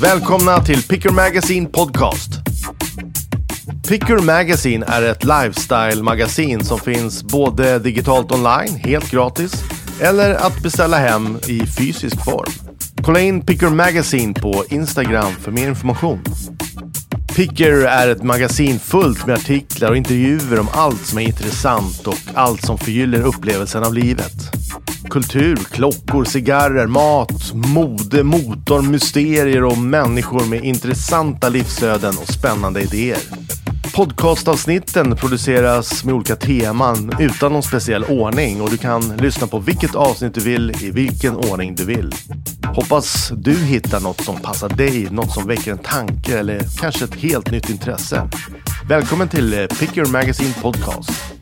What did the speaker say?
Välkomna till Picker Magazine Podcast. Picker Magazine är ett lifestyle-magasin som finns både digitalt online, helt gratis, eller att beställa hem i fysisk form. Kolla in Picker Magazine på Instagram för mer information. Picker är ett magasin fullt med artiklar och intervjuer om allt som är intressant och allt som förgyller upplevelsen av livet. Kultur, klockor, cigarrer, mat, mode, motor, mysterier och människor med intressanta livsöden och spännande idéer. Podcastavsnitten produceras med olika teman utan någon speciell ordning och du kan lyssna på vilket avsnitt du vill i vilken ordning du vill. Hoppas du hittar något som passar dig, något som väcker en tanke eller kanske ett helt nytt intresse. Välkommen till eh, Pick Your Magazine Podcast.